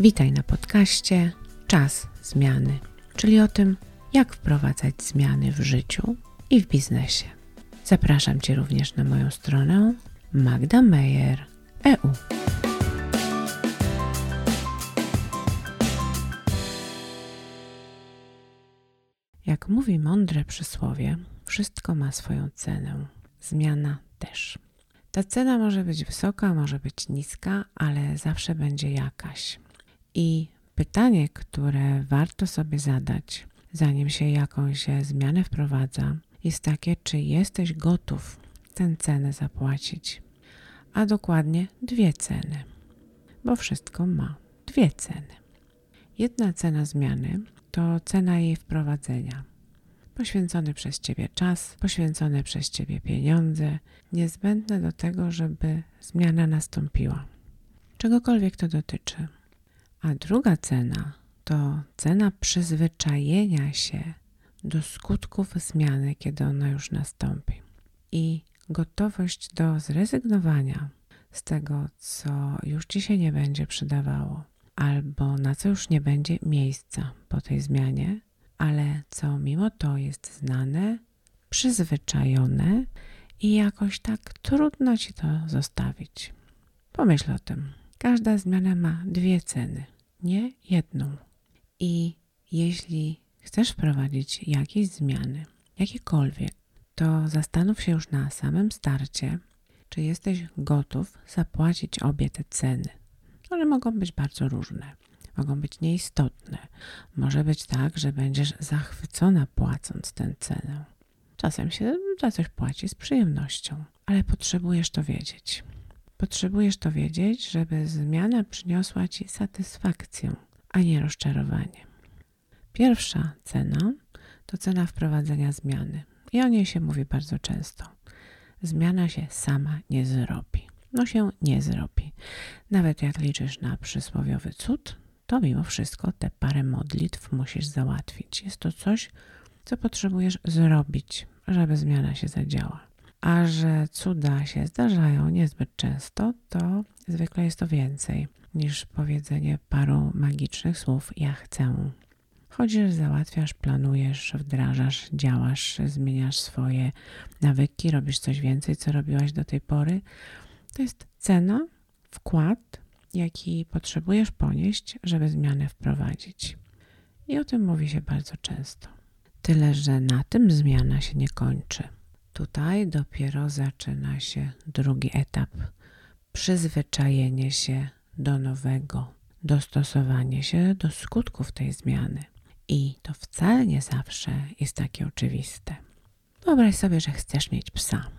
Witaj na podcaście Czas Zmiany, czyli o tym, jak wprowadzać zmiany w życiu i w biznesie. Zapraszam Cię również na moją stronę Magda Meyer EU. Jak mówi mądre przysłowie, wszystko ma swoją cenę, zmiana też. Ta cena może być wysoka, może być niska, ale zawsze będzie jakaś. I pytanie, które warto sobie zadać, zanim się jakąś zmianę wprowadza, jest takie, czy jesteś gotów tę cenę zapłacić. A dokładnie dwie ceny, bo wszystko ma dwie ceny. Jedna cena zmiany to cena jej wprowadzenia. Poświęcony przez Ciebie czas, poświęcone przez Ciebie pieniądze, niezbędne do tego, żeby zmiana nastąpiła. Czegokolwiek to dotyczy. A druga cena to cena przyzwyczajenia się do skutków zmiany, kiedy ona już nastąpi. I gotowość do zrezygnowania z tego, co już ci się nie będzie przydawało, albo na co już nie będzie miejsca po tej zmianie, ale co mimo to jest znane, przyzwyczajone i jakoś tak trudno ci to zostawić. Pomyśl o tym. Każda zmiana ma dwie ceny, nie jedną. I jeśli chcesz wprowadzić jakieś zmiany, jakiekolwiek, to zastanów się już na samym starcie, czy jesteś gotów zapłacić obie te ceny. One mogą być bardzo różne, mogą być nieistotne. Może być tak, że będziesz zachwycona płacąc tę cenę. Czasem się za coś płaci z przyjemnością, ale potrzebujesz to wiedzieć. Potrzebujesz to wiedzieć, żeby zmiana przyniosła ci satysfakcję, a nie rozczarowanie. Pierwsza cena to cena wprowadzenia zmiany. I o niej się mówi bardzo często. Zmiana się sama nie zrobi. No się nie zrobi. Nawet jak liczysz na przysłowiowy cud, to mimo wszystko te parę modlitw musisz załatwić. Jest to coś, co potrzebujesz zrobić, żeby zmiana się zadziała. A że cuda się zdarzają niezbyt często, to zwykle jest to więcej niż powiedzenie paru magicznych słów ja chcę. Chodzisz, załatwiasz, planujesz, wdrażasz, działasz, zmieniasz swoje nawyki, robisz coś więcej, co robiłaś do tej pory. To jest cena, wkład, jaki potrzebujesz ponieść, żeby zmianę wprowadzić. I o tym mówi się bardzo często. Tyle, że na tym zmiana się nie kończy. Tutaj dopiero zaczyna się drugi etap przyzwyczajenie się do nowego, dostosowanie się do skutków tej zmiany. I to wcale nie zawsze jest takie oczywiste. Wyobraź sobie, że chcesz mieć psa.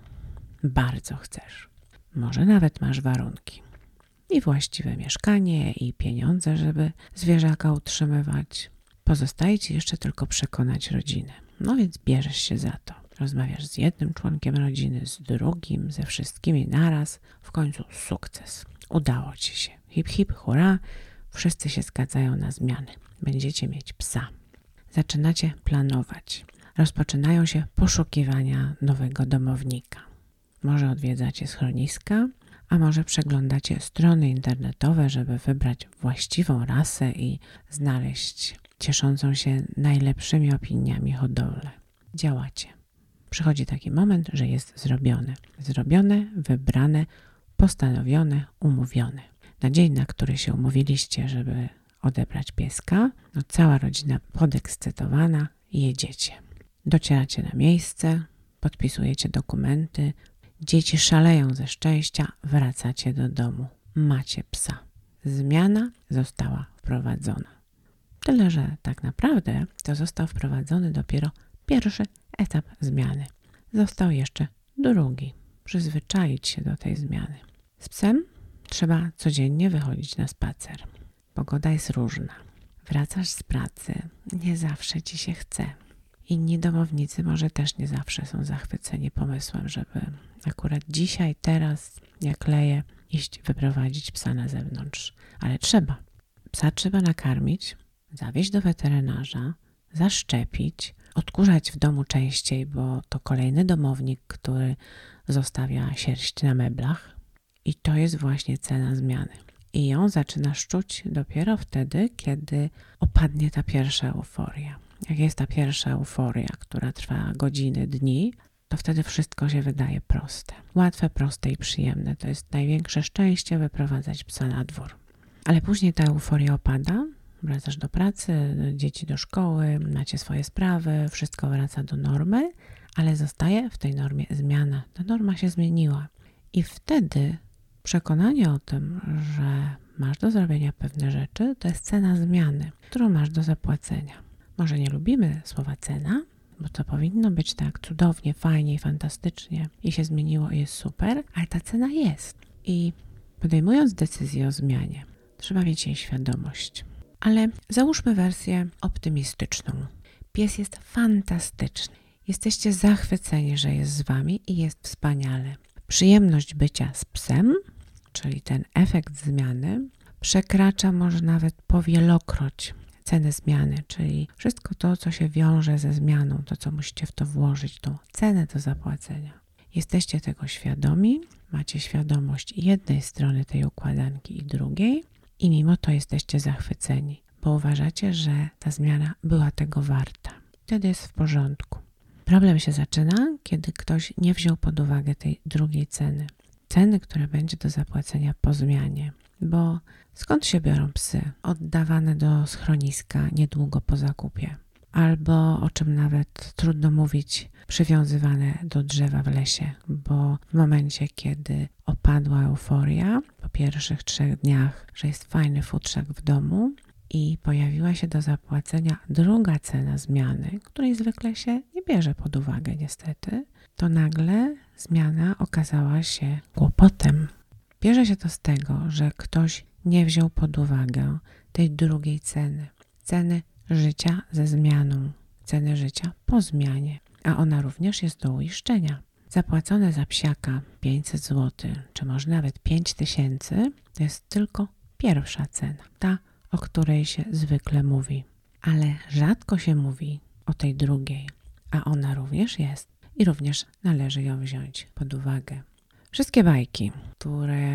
Bardzo chcesz. Może nawet masz warunki. I właściwe mieszkanie, i pieniądze, żeby zwierzaka utrzymywać. Pozostaje ci jeszcze tylko przekonać rodzinę. No więc bierzesz się za to. Rozmawiasz z jednym członkiem rodziny, z drugim, ze wszystkimi naraz. W końcu sukces. Udało ci się. Hip, hip, hurra. Wszyscy się zgadzają na zmiany. Będziecie mieć psa zaczynacie planować. Rozpoczynają się poszukiwania nowego domownika. Może odwiedzacie schroniska, a może przeglądacie strony internetowe, żeby wybrać właściwą rasę i znaleźć cieszącą się najlepszymi opiniami hodowlę. Działacie. Przychodzi taki moment, że jest zrobione. Zrobione, wybrane, postanowione, umówione. Na dzień, na który się umówiliście, żeby odebrać pieska. No, cała rodzina podekscytowana jedziecie. Docieracie na miejsce, podpisujecie dokumenty, dzieci szaleją ze szczęścia, wracacie do domu. Macie psa. Zmiana została wprowadzona. Tyle, że tak naprawdę to został wprowadzony dopiero pierwszy etap zmiany. Został jeszcze drugi. Przyzwyczaić się do tej zmiany. Z psem trzeba codziennie wychodzić na spacer. Pogoda jest różna. Wracasz z pracy, nie zawsze ci się chce. Inni domownicy może też nie zawsze są zachwyceni pomysłem, żeby akurat dzisiaj, teraz, jak leje, iść wyprowadzić psa na zewnątrz. Ale trzeba. Psa trzeba nakarmić, zawieźć do weterynarza, zaszczepić, odkurzać w domu częściej, bo to kolejny domownik, który zostawia sierść na meblach. I to jest właśnie cena zmiany. I ją zaczynasz czuć dopiero wtedy, kiedy opadnie ta pierwsza euforia. Jak jest ta pierwsza euforia, która trwa godziny, dni, to wtedy wszystko się wydaje proste. Łatwe, proste i przyjemne. To jest największe szczęście wyprowadzać psa na dwór. Ale później ta euforia opada, wracasz do pracy, dzieci do szkoły, macie swoje sprawy, wszystko wraca do normy, ale zostaje w tej normie zmiana. Ta norma się zmieniła. I wtedy przekonanie o tym, że masz do zrobienia pewne rzeczy, to jest cena zmiany, którą masz do zapłacenia. Może nie lubimy słowa cena, bo to powinno być tak cudownie, fajnie i fantastycznie i się zmieniło i jest super, ale ta cena jest. I podejmując decyzję o zmianie, trzeba mieć jej świadomość. Ale załóżmy wersję optymistyczną. Pies jest fantastyczny. Jesteście zachwyceni, że jest z wami i jest wspaniale. Przyjemność bycia z psem, czyli ten efekt zmiany, przekracza może nawet powielokroć cenę zmiany, czyli wszystko to, co się wiąże ze zmianą, to, co musicie w to włożyć, tą cenę do zapłacenia. Jesteście tego świadomi, macie świadomość jednej strony tej układanki i drugiej, i mimo to jesteście zachwyceni, bo uważacie, że ta zmiana była tego warta. Wtedy jest w porządku. Problem się zaczyna, kiedy ktoś nie wziął pod uwagę tej drugiej ceny. Ceny, która będzie do zapłacenia po zmianie. Bo skąd się biorą psy oddawane do schroniska niedługo po zakupie? Albo o czym nawet trudno mówić, przywiązywane do drzewa w lesie, bo w momencie, kiedy opadła euforia pierwszych trzech dniach, że jest fajny futrzak w domu, i pojawiła się do zapłacenia druga cena zmiany, której zwykle się nie bierze pod uwagę, niestety, to nagle zmiana okazała się kłopotem. Bierze się to z tego, że ktoś nie wziął pod uwagę tej drugiej ceny ceny życia ze zmianą, ceny życia po zmianie, a ona również jest do uiszczenia. Zapłacone za psiaka 500 zł, czy może nawet 5000, to jest tylko pierwsza cena, ta o której się zwykle mówi. Ale rzadko się mówi o tej drugiej, a ona również jest i również należy ją wziąć pod uwagę. Wszystkie bajki, które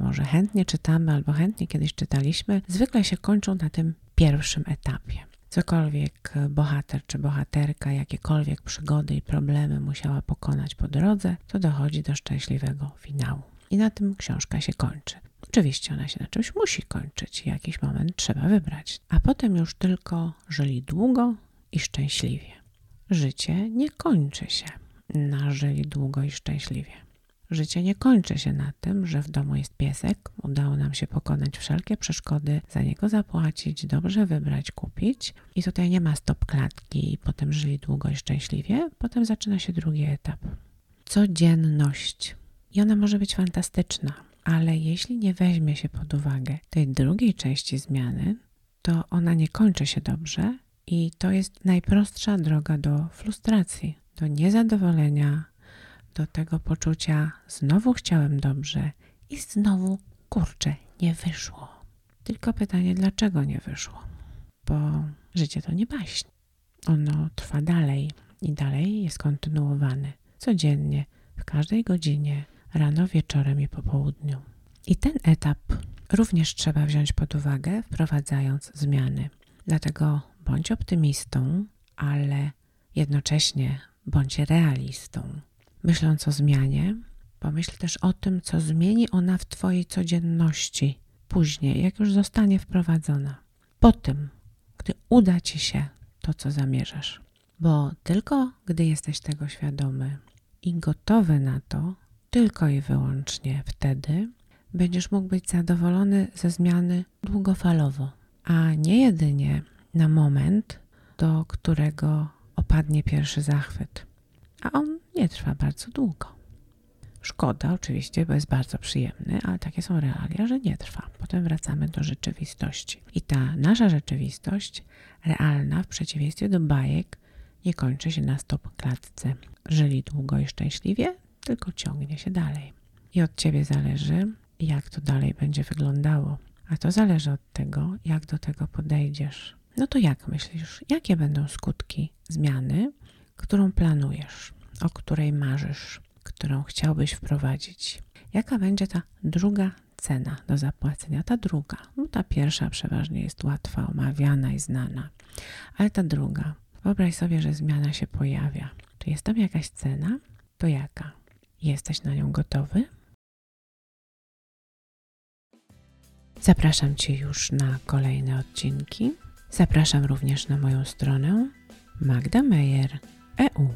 może chętnie czytamy albo chętnie kiedyś czytaliśmy, zwykle się kończą na tym pierwszym etapie. Cokolwiek bohater czy bohaterka, jakiekolwiek przygody i problemy musiała pokonać po drodze, to dochodzi do szczęśliwego finału. I na tym książka się kończy. Oczywiście ona się na czymś musi kończyć, jakiś moment trzeba wybrać, a potem już tylko żyli długo i szczęśliwie. Życie nie kończy się na żyli długo i szczęśliwie. Życie nie kończy się na tym, że w domu jest piesek, udało nam się pokonać wszelkie przeszkody, za niego zapłacić, dobrze wybrać, kupić i tutaj nie ma stop klatki i potem żyli długo i szczęśliwie. Potem zaczyna się drugi etap. Codzienność. I ona może być fantastyczna, ale jeśli nie weźmie się pod uwagę tej drugiej części zmiany, to ona nie kończy się dobrze i to jest najprostsza droga do frustracji, do niezadowolenia, do tego poczucia znowu chciałem dobrze i znowu kurczę, nie wyszło. Tylko pytanie, dlaczego nie wyszło? Bo życie to nie baśń. Ono trwa dalej i dalej jest kontynuowane codziennie, w każdej godzinie, rano, wieczorem i po południu. I ten etap również trzeba wziąć pod uwagę, wprowadzając zmiany. Dlatego bądź optymistą, ale jednocześnie bądź realistą. Myśląc o zmianie, pomyśl też o tym, co zmieni ona w Twojej codzienności później, jak już zostanie wprowadzona. Po tym, gdy uda Ci się to, co zamierzasz. Bo tylko gdy jesteś tego świadomy i gotowy na to, tylko i wyłącznie wtedy będziesz mógł być zadowolony ze zmiany długofalowo, a nie jedynie na moment, do którego opadnie pierwszy zachwyt. Nie trwa bardzo długo. Szkoda oczywiście, bo jest bardzo przyjemny, ale takie są realia, że nie trwa. Potem wracamy do rzeczywistości. I ta nasza rzeczywistość, realna w przeciwieństwie do bajek, nie kończy się na stop klatce. Żyli długo i szczęśliwie, tylko ciągnie się dalej. I od ciebie zależy, jak to dalej będzie wyglądało. A to zależy od tego, jak do tego podejdziesz. No to jak myślisz, jakie będą skutki zmiany, którą planujesz, o której marzysz, którą chciałbyś wprowadzić? Jaka będzie ta druga cena do zapłacenia, ta druga. No, ta pierwsza przeważnie jest łatwa, omawiana i znana, ale ta druga. Wyobraź sobie, że zmiana się pojawia. Czy jest tam jakaś cena? To jaka? Jesteś na nią gotowy? Zapraszam Cię już na kolejne odcinki. Zapraszam również na moją stronę Magda Meyer EU.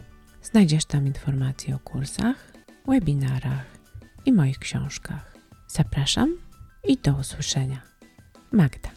Znajdziesz tam informacje o kursach, webinarach i moich książkach. Zapraszam i do usłyszenia. Magda.